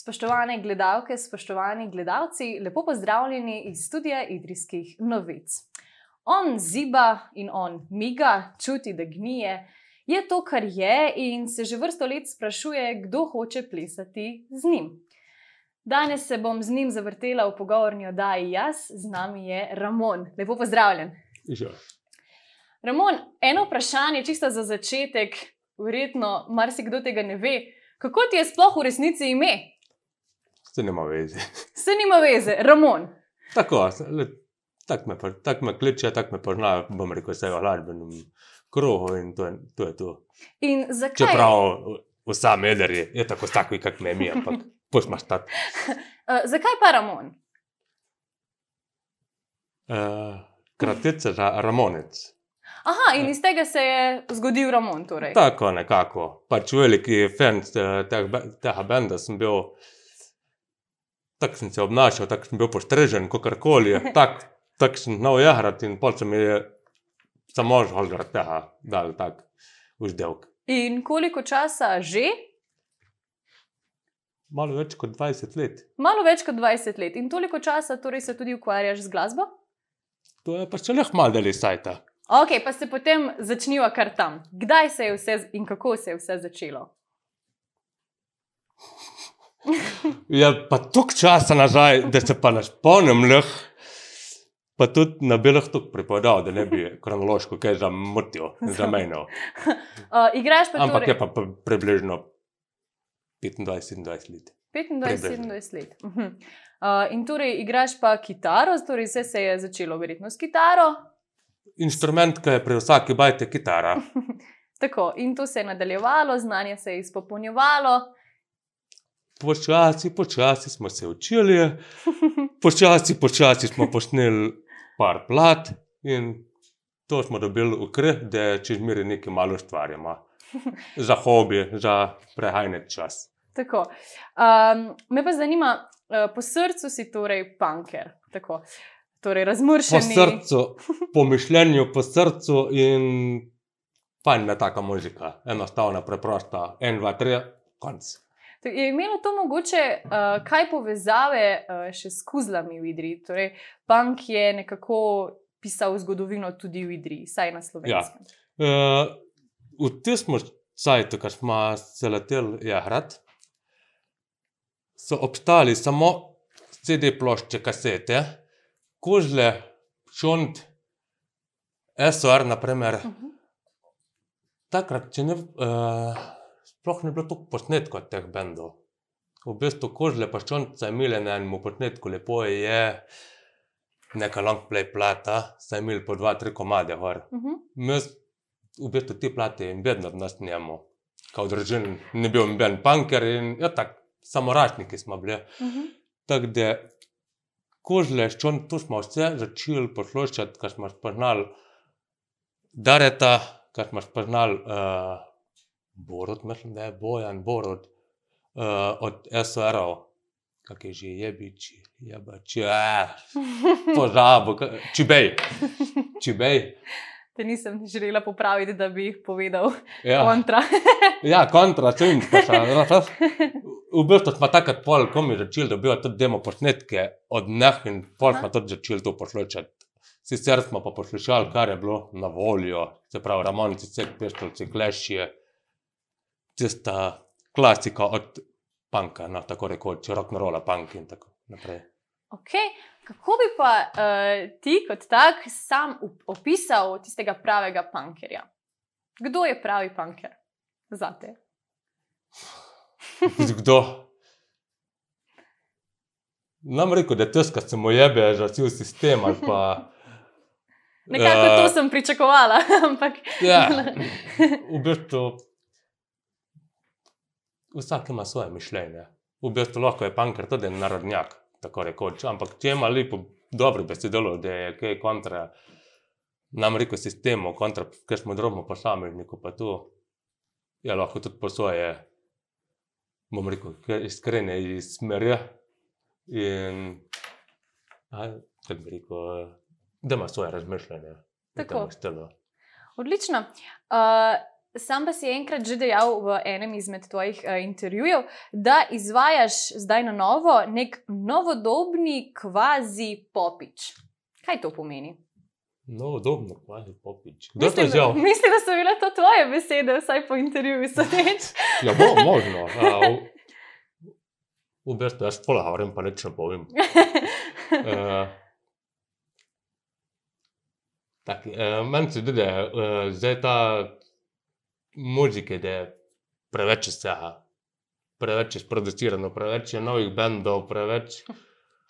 Spoštovane gledalke, spoštovani gledalci, lepo pozdravljeni iz studia Idrijskih novic. On ziba in on miga, čuti, da gnije, je to, kar je, in se že vrsto let sprašuje, kdo hoče plesati z njim. Danes se bom z njim zavrtela v pogovorni oddaji jaz, z nami je Ramon. Lepo pozdravljen. Že. Ramon, eno vprašanje, čisto za začetek, verjetno marsikdo tega ne ve. Kako ti je sploh v resnici ime? Se nima veze. Se nima veze, Ramon. Tako, tako me, tako me kliče, tako me pozna, bom rekel, vse v glasbenem krogu in to je to. Je to. In zakaj? Čeprav vsa meder je, je tako takvi, kak me mi, ampak posma stati. Uh, zakaj pa Ramon? Uh, kratica za Ramonec. Aha, in iz tega se je zgodil Ramon. Torej. Tako nekako. Pač veliki fan eh, tega benda sem bil. Tako sem se obnašal, tako sem bil postrežen, kakorkoli. Tako tak sem znal jahrati in pol se mi je samo žal tega dal tak vzdelk. In koliko časa že? Malo več kot 20 let. Malo več kot 20 let. In toliko časa torej se tudi ukvarjaš z glasbo? To je pač le malo deli sajta. Ok, pa se potem začniva kar tam. Kdaj se je vse in kako se je vse začelo? Ja, pa toliko časa nazaj, da se pa ne spomnim, leh, pa tudi na belah tukaj pripovedal, da ne bi kronološko kaj zamotil, zamenjal. Uh, igraš pa Ampak torej je pa približno 25-27 let. 25-27 let. Uh -huh. uh, in torej igraš pa kitaro, torej vse se je začelo verjetno s kitaro. Inštrument, ki je pri vsaki bajti kitara. Tako, in to se je nadaljevalo, znanje se je izpopolnjevalo. Počasi, počasi smo se učili, počasi, počasi smo posneli par plat in to smo dobili v kri, da čez miri nekaj malo ustvarjamo. Za hobi, za prehajni čas. Tako. Um, me pa zanima, uh, po srcu si torej punker. Tako. Torej, Po razmršen. srcu, po mišljenju, po srcu in fajn je taka muzika. Enostavna, preprosta, en, dva, tri, konc. Je imelo to mogoče uh, kaj povezave uh, še s kuzlami v Idriji? Torej, punk je nekako pisal zgodovino tudi v Idriji, saj na slovenskem. Uh, v tistem času, ko smo se leteli jahrati, so obstali samo CD plošče, kasete, kožle, šont, SOR, naprimer. Uh -huh. Takrat, če ne, uh, sploh ni bilo toliko posnetkov teh bendov. V bistvu kožle pa ščonca je imeli na enem posnetku, lepo je, neka long play plata, saj imeli po dva, tri komade gor. Uh -huh. Mi, v bistvu, te plate in vedno od nas njemu. Kao držin, ni bil noben punker in ja, tako, samorašniki smo bili. Uh -huh. Tako da, kožle, ščon, tu smo vse začeli poslušati, kar smo spoznali Dareta, kar smo spoznali uh, Borod, mislim, da je Bojan Borod uh, od SOR-ov, kak je že jebiči, jebači, eh, pozabo, ka- čibej, čibej. Te nisem želela popraviti, da bi jih povedal Ja. kontra. Ja, kontra, čim pa še. V bistvu smo takrat pol, ko mi začeli dobivati tudi demo posnetke od njih in pol smo tudi začeli to poslušati. Sicer smo pa poslušali, kar je bilo na voljo, se pravi, Ramonici, Cek, Peštovci, Klešje, tista klasika od panka, no, tako rekoč, rock and rolla, punk in tako naprej. Okay. Kako bi pa uh, ti kot tak sam op- opisal tistega pravega punkerja? Kdo je pravi punker za te? Kdo? Nam rekel, da je težko, se mu jebe, že cel sistem ali pa. Nekako eh, to sem pričakovala, ampak. Ja, v bistvu vsak ima svoje mišljenje. V bistvu lahko je panker tudi narodnjak, tako rekoč. Ampak če ima lepo, dobro besedilo, da je kaj kontra nam reko sistemu, kontra kakšnemu drobnemu posamezniku, pa tu je lahko tudi po svoje, bom rekel, iskrene smeri. In, a, kako bi rekel, da ima svoje razmišljanje. Tako. Odlično. Uh, sam pa si enkrat že dejal v enem izmed tvojih uh, intervjujev, da izvajaš zdaj na novo nek novodobni kvazi popič. Kaj to pomeni? Novodobno, kvazi popič. Kdo to je izjavil? Mislim, da so bile to tvoje besede, vsaj po intervjuju sodeč. Ja, bo, možno. Uh, v bistvu jaz pola govorim, pa nič ne povem. Uh, tak, uh, meni se zdi, da uh, zdaj ta muzika, da je preveč vsega. Preveč je sproducirano, preveč je novih bendov, preveč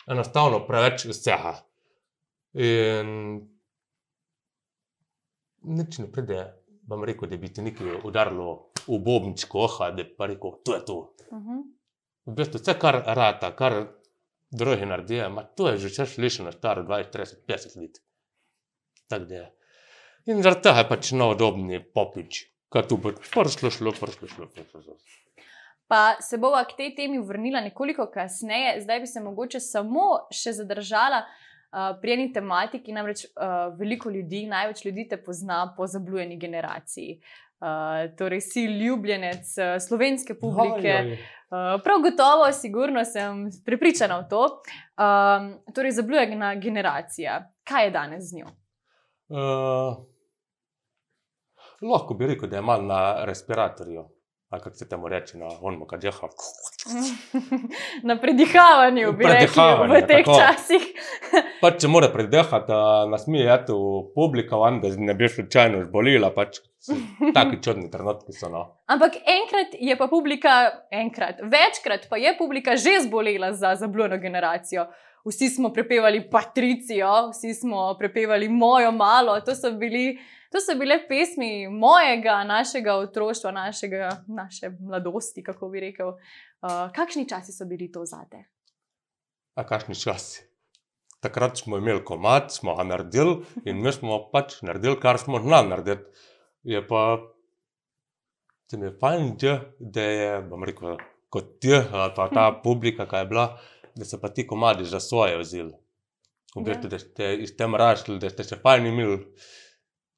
enostavno, preveč vsega. In nič ne pride, bom rekel, da bi ti nekaj udarilo v bobničko, oha, da bi pa rekel, to je to. Uh -huh. V bistvu vse, kar rata, kar drugi naredijo, ima to je že češ lišeno, staro 20, 30, 50 let. Tako da je. In zaradi tega je pač novodobni popič, kar tu bo prišlo, šlo, prišlo, šlo, prišlo. šlo. Pa se bova k tej temi vrnila nekoliko kasneje, zdaj bi se mogoče samo še zadržala uh, pri eni tematiki, namreč uh, veliko ljudi, največ ljudi te pozna po zablujeni generaciji. Uh, torej, si ljubljenec uh, slovenske publike. Oj, oj. Uh, prav gotovo, sigurno sem prepričana v to. Um, torej, zablujena generacija. Kaj je danes z njo? Uh, lahko bi rekel, da je malo na respiratorju, ali kako se temu reče, na onmu, kad je hak. Na predihavanju, bi rekli, v Predihavanju, teh tako. časih. Pač, če mora predehati, da nas mi je tu publika, van, da ne bi slučajno zbolila, pač taki čudni trenutki so. No. Ampak enkrat je pa publika, enkrat, večkrat pa je publika že zbolela za zablujeno generacijo. Vsi smo prepevali Patricijo, vsi smo prepevali Mojo malo. To so, bili, to so bile pesmi mojega, našega otroštva, našega, naše mladosti, kako bi rekel. Uh, kakšni časi so bili to zate? A kakšni časi? Takrat smo imeli komat, smo ga naredili in mi smo pač naredili, kar smo znali narediti. Je pa, se mi je fajn, da, je, bom rekel, kot ti, ali pa ta publika, ki je bila, da so pa ti komadi za svoje vzeli. V Ja. bistvu, da ste iz tem rašli, da ste se fajn imeli.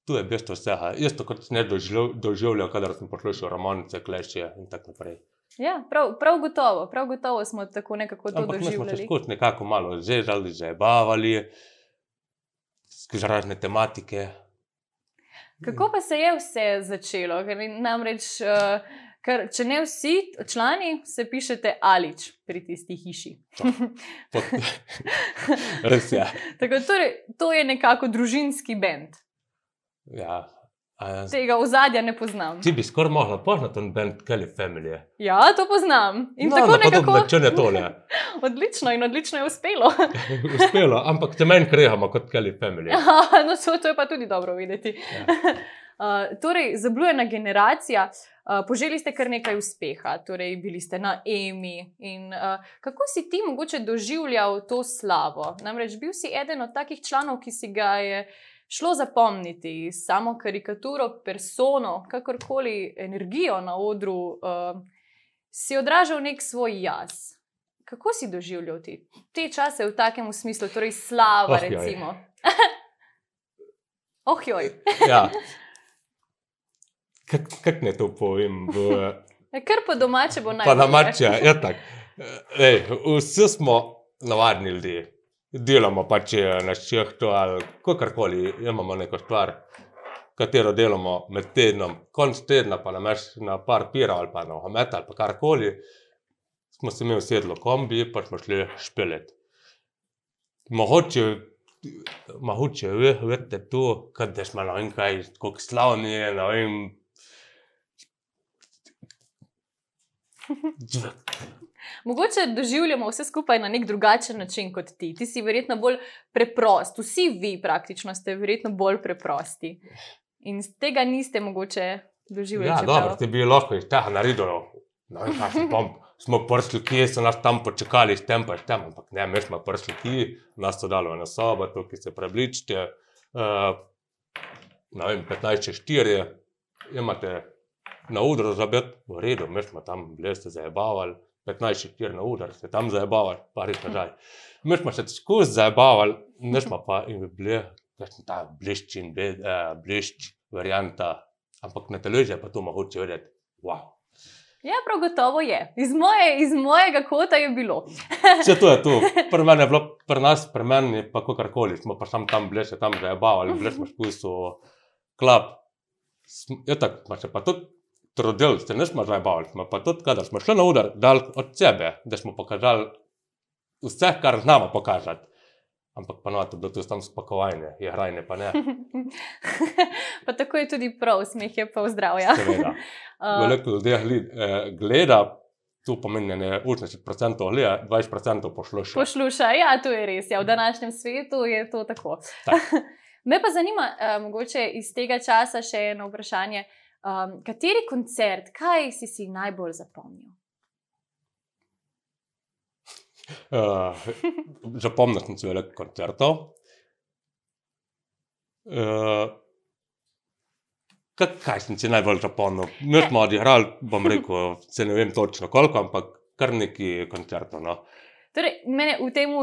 Tu je bistvo vsega. Isto kot sem jaz doživel- doživljal, kadar sem poslušal romanice, kleše in tako naprej. Ja, prav, prav gotovo, prav gotovo smo tako nekako to Ampak mi smo se doživljali. skozi nekako malo zezali, zabavali, skozi razne tematike. Kako pa se je vse začelo? Ker namreč, uh, ker, če ne vsi člani, se pišete alič pri tisti hiši. Pot... Res je. Tako, torej, to je nekako družinski bend. Ja. A, Tega ozadja ne poznam. ti bi skoraj mogla poznati ten band Kelly Family. Ja, to poznam. In no, tako podoben nekako način je tole. odlično in odlično je uspelo. Uspelo, ampak te menj krehamo kot Kelly Family. Aha, no, to, to je pa tudi dobro videti. Ja. Uh, torej, zablujena generacija, uh, poželi ste kar nekaj uspeha, torej bili ste na EMI. In, uh, kako si ti mogoče doživljal to slavo? Namreč bil si eden od takih članov, ki si ga je šlo zapomniti, samo karikaturo, persono, kakorkoli energijo na odru, uh, si odražal nek svoj jaz. Kako si doživljal ti te čase v takem smislu, torej slava, Oh, recimo? oh, joj. Ja. Kako kak ne to povem? V, Ja, Kar po domače bo pa najbolje. na mače, ja tako. Ej, vsi smo navadni ljudje. Delamo pač eh, na šehtu ali kakorkoli, imamo neko stvar, katero delamo med tednom, konc tedna pa nameš na par pira ali pa na omet ali pa karkoli. Smo se imeli sedlo kombi, pa smo šli špelet. Mogoče, mogoče, ve- veste to, kad da smo ne vem kaj, koliko slavni je, ne vem. Mogoče doživljamo vse skupaj na nek drugačen način kot ti. Ti si verjetno bolj preprost, vsi vi praktično ste verjetno bolj preprosti. In z tega niste mogoče doživljali. Ja, dobro, ti bi lahko iz tega naredili. Vem, kaj smo tam, smo prišli, kje so nas tam počakali, s tem pa s tem, ampak ne, mi smo prišli kje, nas so dali v eno sobo, tukaj se prebličite. Uh, ne vem, 15 čez 4, imate na udru za bet, v redu, mi smo tam bili, ste zabavali, 15 čez 4 na udru, ste tam zabavali, pa res nazaj. Mi smo se skozi zabavali, mi smo pa in bi bili, kakšen ta blišč in blišč varianta Ampak na televiziji pa to mogoče vedeti. Wow. Ja, prav gotovo je. Iz, moje, iz mojega kota je bilo. Vse to je tu. Pri meni je bilo, pri nas, pri meni je pa kakorkoli. Smo pa sam tam bleše, tam že je bavali, bleše smo spustil klap. Je tako, ima še pa tudi trudil, se ne smo že bavili, smo pa tudi, kadar smo šli na udar, dal od sebe, da smo pokazali vse, kar znamo pokazati. Ampak pa no, to je bilo tu tam spakovanje, je hrajne, pa ne. pa tako je tudi prav, smeh je pa zdravja. Uh, Veliko ljudi gli- eh, gleda, tu pomeni ne 80% gleda, 20% posluša. Poslušaj, ja, to je res. Ja, v današnjem svetu je to tako. Tak. Me pa zanima, uh, mogoče iz tega časa še eno vprašanje. Um, kateri koncert, kaj si si najbolj zapomnil? Uh, Zapomnil sem si veliko koncertov. Uh, kaj, sem si najbolj zapomnil? Mi smo odigrali, bom rekel, se ne vem točno koliko, ampak kar neki koncertov. No. Torej, mene v tem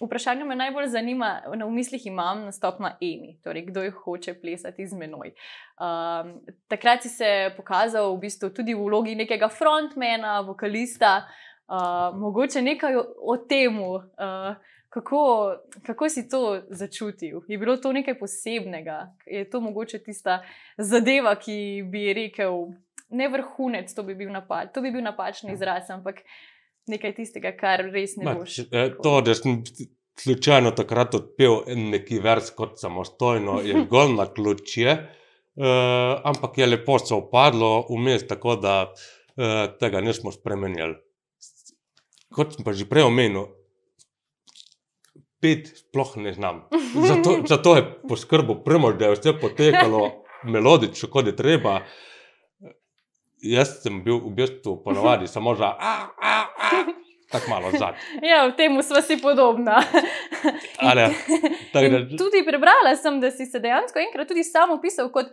vprašanju me najbolj zanima, na mislih imam nastop na Emi, torej kdo jih hoče plesati z menoj. Um, takrat si se pokazal v bistvu tudi v vlogi nekega frontmana, vokalista, uh, mogoče nekaj o, o tem, uh, kako, kako si to začutil. Je bilo to nekaj posebnega, je to mogoče tista zadeva, ki bi rekel, ne vrhunec, to bi bil napad, to bi bil napačen izraz, ampak nekaj tistega, kar res ne Ma, boš. eh, To, da sem slučajno takrat odpel neki vers kot samostojno, je zgolj na ključje, uh, ampak je lepo se upadlo vmes, tako da uh, tega nismo spremenjali. Kot sem pa že prej omenil, pet sploh ne znam. Zato, zato je poskrbel primož, da je vse potekalo melodično, kot je treba. Jaz sem bil v bistvu ponovadi samo za a, a, tako malo zadnji. Ja, v tem smo si podobna. Ali, tako da, tudi prebrala sem, da si se dejansko enkrat tudi sam opisal kot,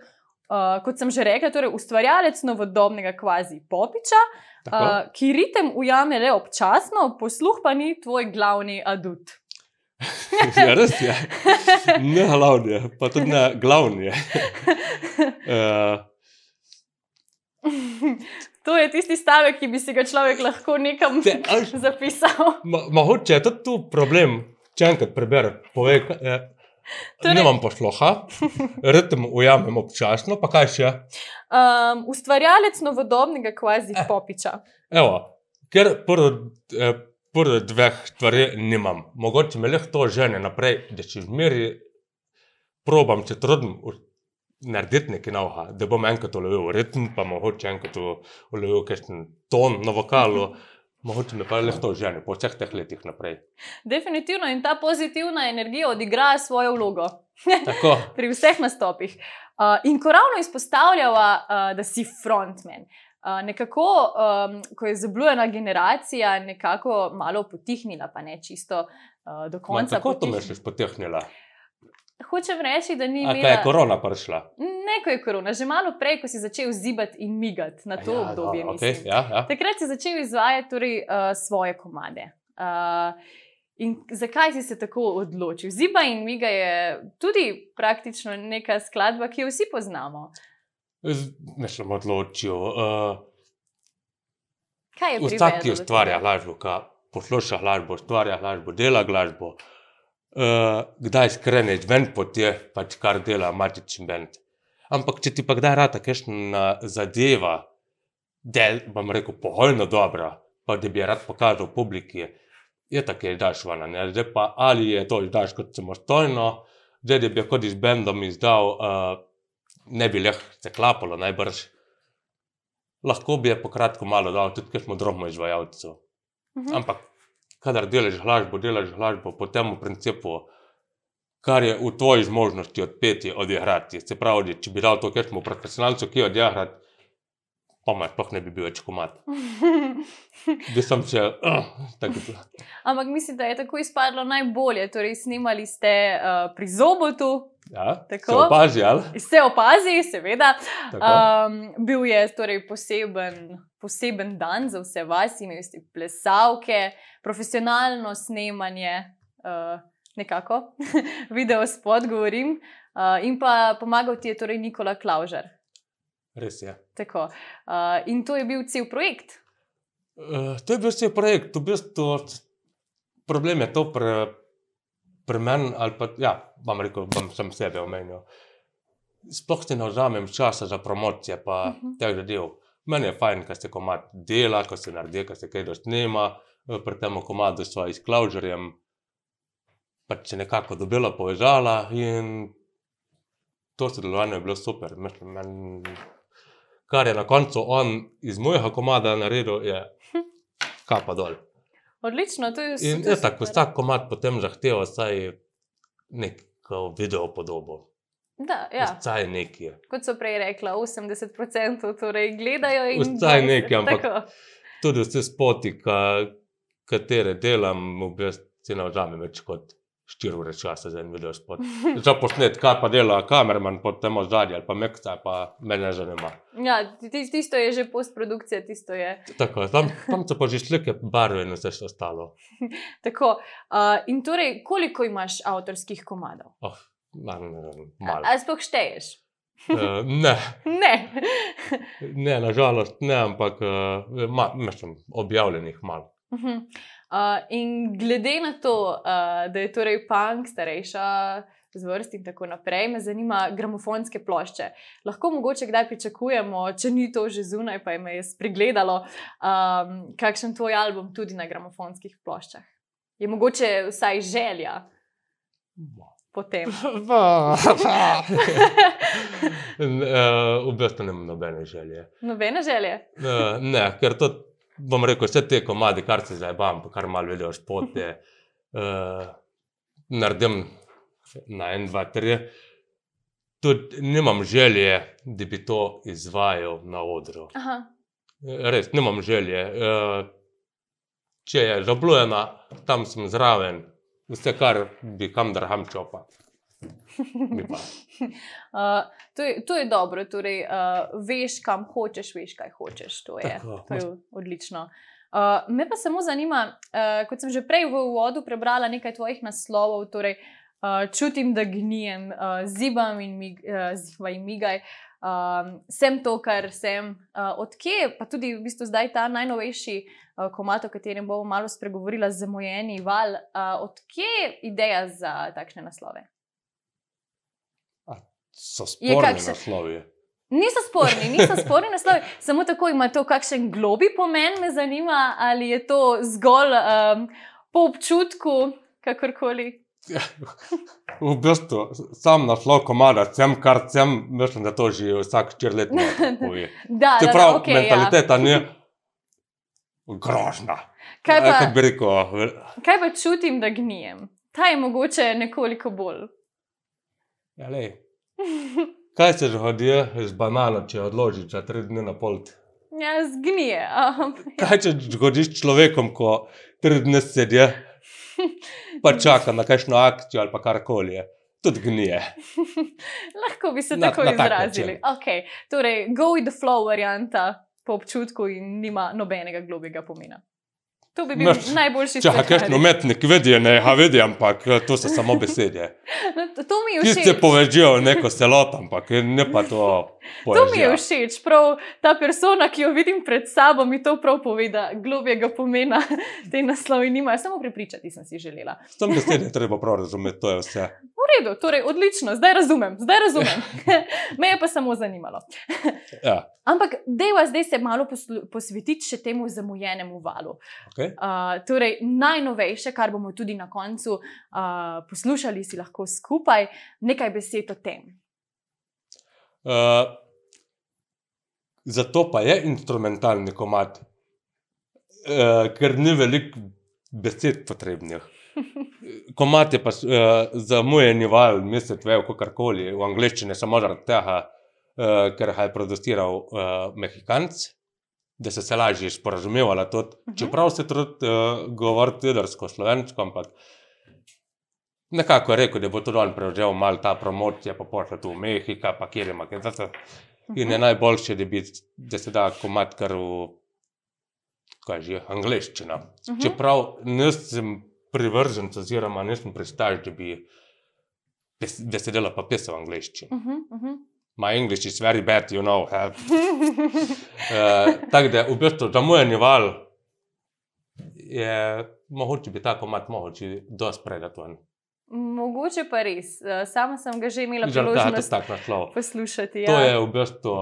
uh, kot sem že rekla, torej ustvarjalec novodobnega kvazi popiča, tako, uh, ki ritem ujame le občasno, posluh pa ni tvoj glavni adut. ja, res je. Ne glavni, pa tudi ne glavni. Uh, to je tisti stavek, ki bi si ga človek lahko nekam te, až, zapisal. mo, mogoče je tudi tu problem, če enkrat preberem. Povej, kaj, eh, Torej- Nimam posluha, ritem ujamem občasno, pa kaj še? Um, ustvarjalec novodobnega kvazi Eh. popiča. Evo, ker prvo, eh, prvo dveh stvari nimam. Mogoče me lahko to žene naprej, da če zmeri probam, če trudim narediti nekaj novega, da bom enkrat ulovil ritem, pa mogoče enkrat ulovil kakšen ton na vokalu, mogoče me pa lahko to žene po vseh teh letih naprej. Definitivno in ta pozitivna energija odigra svojo vlogo. Pri vseh nastopih. Uh, in ko ravno izpostavljava, uh, da si frontman. Uh, nekako, um, ko je zablujena generacija, nekako malo potihnila, pa ne čisto uh, do konca. tako to me potihnila. Hočem reči, da ni A kaj je imela. korona prišla? Ne, ko je korona, že malo prej, ko si začel zibati in migati na to ja, obdobje. mislim. okay, ja, ja. Takrat si začel izvajati torej, uh, svoje komade. Uh, in zakaj si se tako odločil? Ziba in Miga je tudi praktično neka skladba, ki jo vsi poznamo. Ne sem odločil. Uh, Kaj je Vsak, ki ustvarja glasbo, posluša glasbo, ustvarja glasbo, dela glasbo, uh, kdaj skrene ven pot je, pač kar dela matični bend. Ampak, če ti pa kdaj rata kakšna zadeva, da bom rekel, pohojno dobra, pa da bi jo rad pokazal publiki, je tako, je daš ven. ne. Zdaj pa ali je to izdaš kot samostojno, zdaj da bi jo kot iz bendom izdal, uh, ne bi leh se klapalo najbrž. Lahko bi je po kratko malo dal, tudi ker smo drobno izvajalcev. Mhm. Ampak, kadar delaš glasbo, delaš glasbo po tem principu, kar je v tvoji zmožnosti odpeti, odigrati. Se pravi, če bi dal to kakšnemu profesionalcu, ki je odigrati, pa me sploh ne bi bil več komat. Bi sem se, uh, tako da. Ampak mislim, da je tako izpadlo najbolje. Torej, snimali ste uh, pri Zobotu, Ja, Tako. se opazi, ali? se opazi, seveda. Tako. Um, bil je torej poseben, poseben dan za vse vas, imeli ste plesavke, profesionalno snemanje, uh, nekako, video spod, govorim. Uh, in pa pomagal ti je torej Nikola Klaužar. Res je. Tako. Uh, in to je bil cel projekt. Uh, to je bil vse projekt, v bistvu problem je to pri, pri meni, ali pa ja, bom rekel, bom sem sebe omenil. Sploh si ne vzamem časa za promocije, pa uh Mhm. -huh. teh zadev. Meni je fajn, ko se komat dela, ko se naredi, ko se kaj dostnema, pri tem komadu s svojim klaužerjem, pač se nekako dobila povezala in to sodelovanje je bilo super. Mislim, men, kar je na koncu on iz mojega komada naredil, je kapa dol. Odlično, to je In to je tako, vsak komat potem zahteva vsaj neko video podobo. Da, ja. Vsaj nekaj. Kot so prej rekla, 80% torej gledajo in Vsaj nekaj, ampak- Tako. Tudi vse spoti, ka, katere delam, v bistvu si ne vzamem več kot 4 ure časa za en video spot. Za posnet, kaj pa dela kamerman pod tem ozadjem ali pa mekca, pa me ne zanima. Ja, tis- tisto je že postprodukcija, tisto je. Tako, tam, tam so pa že slike, barve in vse ostalo. Tako. Uh, in torej, koliko imaš avtorskih komadov? Oh, ma, ne, ne, malo. Ali sploh šteješ? Uh, ne, Ne. ne, nažalost ne, ampak uh, ma, mislim, objavljenih malo. Mhm. uh, in glede na to, uh, da je torej punk starejša zvrst in tako naprej, me zanima gramofonske plošče. Lahko mogoče kdaj pričakujemo, če ni to že zunaj, pa je me je spregledalo, um, kakšen tvoj album tudi na gramofonskih ploščah. Je mogoče vsaj želja potem. uh, v bistvu nimam nobene želje. Nobene želje. Uh, ne, ker to, bom rekel, vse te komadi, kar se zdaj bam, pa kar malo vidijo spote, uh, naredim na en, dva, tri. Tudi nimam želje, da bi to izvajal na odru. Aha. Res, nimam želje. Uh, če je zablujena, tam sem zraven, vse kar bi kam drham čopa. Uh, to, je, to je dobro, torej uh, veš, kam hočeš, veš, kaj hočeš. To je, Tako. to je odlično. Uh, me pa samo zanima, uh, kot sem že prej v uvodu prebrala nekaj tvojih naslovov, torej uh, čutim, da gnijem, uh, zibam in, mig, uh, ziba in migaj. Um, sem to, kar sem. Uh, odkje pa tudi v bistvu zdaj ta najnovejši uh, komat, o katerem bomo malo spregovorila, zamujeni val, uh, odkje ideja za takšne naslove? So Je sporni naslovi. Niso sporni, niso sporni naslovi, samo tako ima to kakšen globi pomen, me zanima, ali je to zgolj um, po občutku, kakorkoli. V bistvu, sam naslov komada, sem kar sem, mislim, da to že vsak četrt let pove. Da, da, da, okay, ja. mentaliteta ni grožna. kaj, Eh, pa, bi rekel, kaj pa čutim, da gnijem? Ta je mogoče nekoliko bolj. ja, lej, kaj se zgodi z banano, če odložiš za tri dni na pol? Ja, zgnije. Um, Kaj če zgodiš s človekom, ko tri dni sedi, pa čaka na kakšno akcijo ali karkoli, je, tudi gnije. lahko bi se Na- tako na tak izrazili. Okay. Torej, go with the flow varianta po občutku in nima nobenega globega pomena. To bi bil Naš- najboljši Če kakšen scenarij. umetnik vidi, ne ha vidi, ampak eh, to so samo besede. No, to- mi je Ti všeč. se povežijo v neko celoto, ampak ne pa to. To mi je poezija. všeč, prav ta persona, ki jo vidim pred sabo, mi to prav pove, da globjega pomena te naslovi nimajo. Samo prepričati sem si želela. S tem besede treba prav razumeti, to je vse. V redu, torej odlično, zdaj razumem, zdaj razumem. Me je pa samo zanimalo. Ja, Ampak dejva zdaj se malo posvetiti še temu zamujenemu valu. okay. Uh, torej, najnovejše, kar bomo tudi na koncu uh, poslušali, si lahko skupaj nekaj besed o tem. Uh, zato pa je instrumentalni komat, uh, ker ni veliko besed potrebnih. Komat je pa uh, za moj val, mislim, vejo, kakorkoli, v angleščini samo zaradi tega, uh, ker ga je produciral uh, Mehikanc, da so se lažje sporazumevali. tudi. Mhm. Čeprav se trudi uh, govoriti jedrsko, slovensko, ampak nekako je rekel, da bo tudi on prevzel malo ta promocija, pa pošlje tu v Mehika, pa kjer je Makedonija. In je najboljše, da, bi, da se da komat kar v kaj že, angleščina. Mhm. Čeprav nisem privržen, oziroma nisem pristaš, da bi bes- besedila pa pisal v angleščini. Uh -huh, uh -huh. My English is very bad, you know. help." Eh, Tako da v bistvu zamujeni val je mogoče bi tako mat mogoče dosti predatoren. Mogoče pa res. Eh, Sama sem ga že imela Žal, da, to je priložnost tak naslov. poslušati. To Ja. je v bistvu,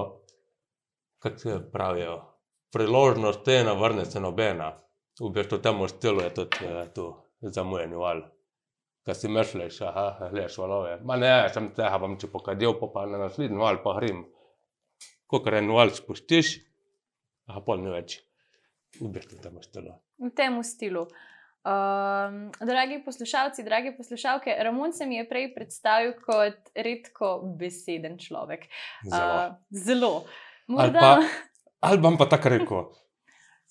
kako se pravijo, priložnost ena, vrne se nobena. V bistvu temu stilu je tudi eh, tu zamujeni val. Kaj si misliš, aha, gledaš valove. Ma ne, sem tega bom če pokadil, pa, pa na naslednji val pa grem. Ko kar en val spustiš, aha, pol ne več. V bistvu temu stilu. v tem stilu. Um, dragi poslušalci, drage poslušalke, Ramon se mi je prej predstavil kot redko beseden človek. Zelo. Uh, zelo. Ali Morda, pa, ali bom pa tako rekel,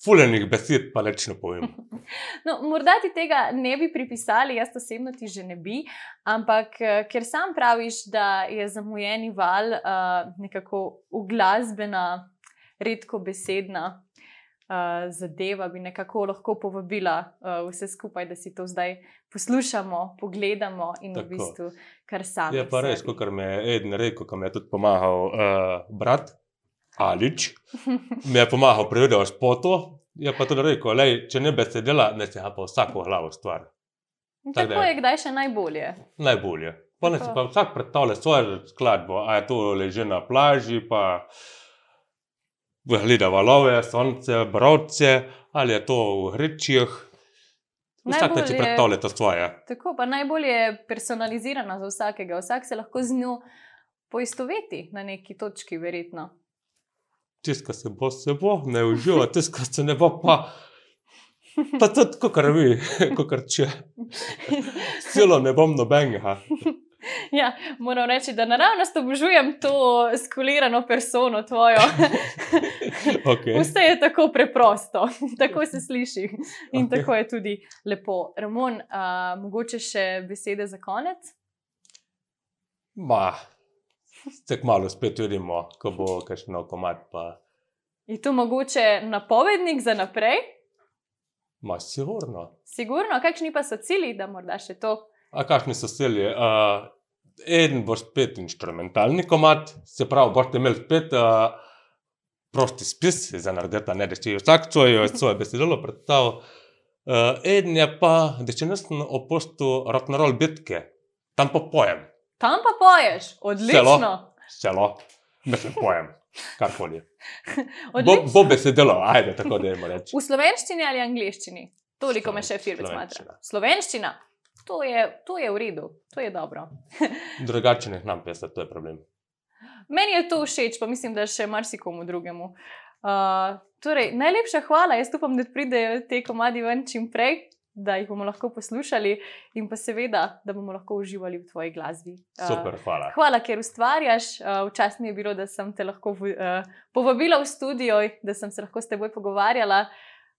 fulenih besed pa več ne povem. no, morda ti tega ne bi pripisali, jaz osebno ti že ne bi, ampak eh, ker sam praviš, da je zamujeni val uh, nekako uglasbena, redko besedna. Uh, zadeva bi nekako lahko povabila uh, vse skupaj, da si to zdaj poslušamo, pogledamo in Tako. v bistvu kar sami. Je pa res, kot mi je Eden rekel, ko mi je tudi pomagal uh, brat Alič, mi je pomagal pri videu spotu. Je pa tudi rekel, lej, če ne besedila, ne se ga pa vsako glavo stvar. In tako Tako je. kdaj še najbolje. Najbolje. Pa ne si Tako. pa vsak predstavlja svojo skladbo, a je to leže na plaži, pa gleda valove, sonce, brovce, ali je to v hričjih. Vsak si je- predstavlja to svoje. Tako pa najbolj je personalizirana za vsakega, vsak se lahko z njo poistoveti na neki točki, verjetno. Tiska se bo, se bo, ne uživa, tiska se ne bo, pa. Pa tudi, kot kar vi, kot če. Silo ne bom nobenega. Ja, moram reči, da naravnost obožujem to skulirano persono tvojo. Okay. Vse je tako preprosto, tako se sliši in Okej. tako je tudi lepo. Ramon, a, mogoče še besede za konec? Ma, se kmalo spet vidimo, ko bo kakšno komat, pa Je to mogoče napovednik za naprej? ma sigurno. Sigurno, kakšni pa so cilji, da morda še to? A kakšni so sili? Uh, en bo spet instrumentalni komat, se pravi, boste imeli spet uh, prosti spis za narediti, ne da si vsak svoje, svoje besedilo predstavil. Uh, en je pa, da če nisem opustil rock'n'roll bitke, tam pa pojem, Tam pa poješ, odlično. celo, mislim, pojem, karkoli. Bo, bo besedilo, ajde, tako da jim reči. V slovenščini ali angliščini? Toliko me še firmic smatra. Slovenščina. To je, to je v redu, to je dobro. Drugače ne znam pisati, to je problem. Meni je to všeč, pa mislim, da še marsikomu drugemu. Uh, torej, najlepša hvala, jaz upam, da pridejo te komadi ven čim prej, da jih bomo lahko poslušali in pa seveda, da bomo lahko uživali v tvoji glasbi. Uh, Super, hvala. Hvala, ker ustvarjaš. Uh, Včasih mi je bilo, da sem te lahko v, uh, povabila v studio, da sem se lahko s teboj pogovarjala.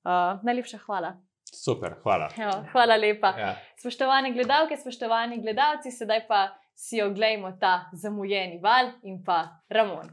Uh, najlepša hvala. Super, hvala. Ja, hvala lepa. Ja. Spoštovane gledalke, spoštovani gledalci, sedaj pa si oglejmo ta zamujeni val in pa Ramon.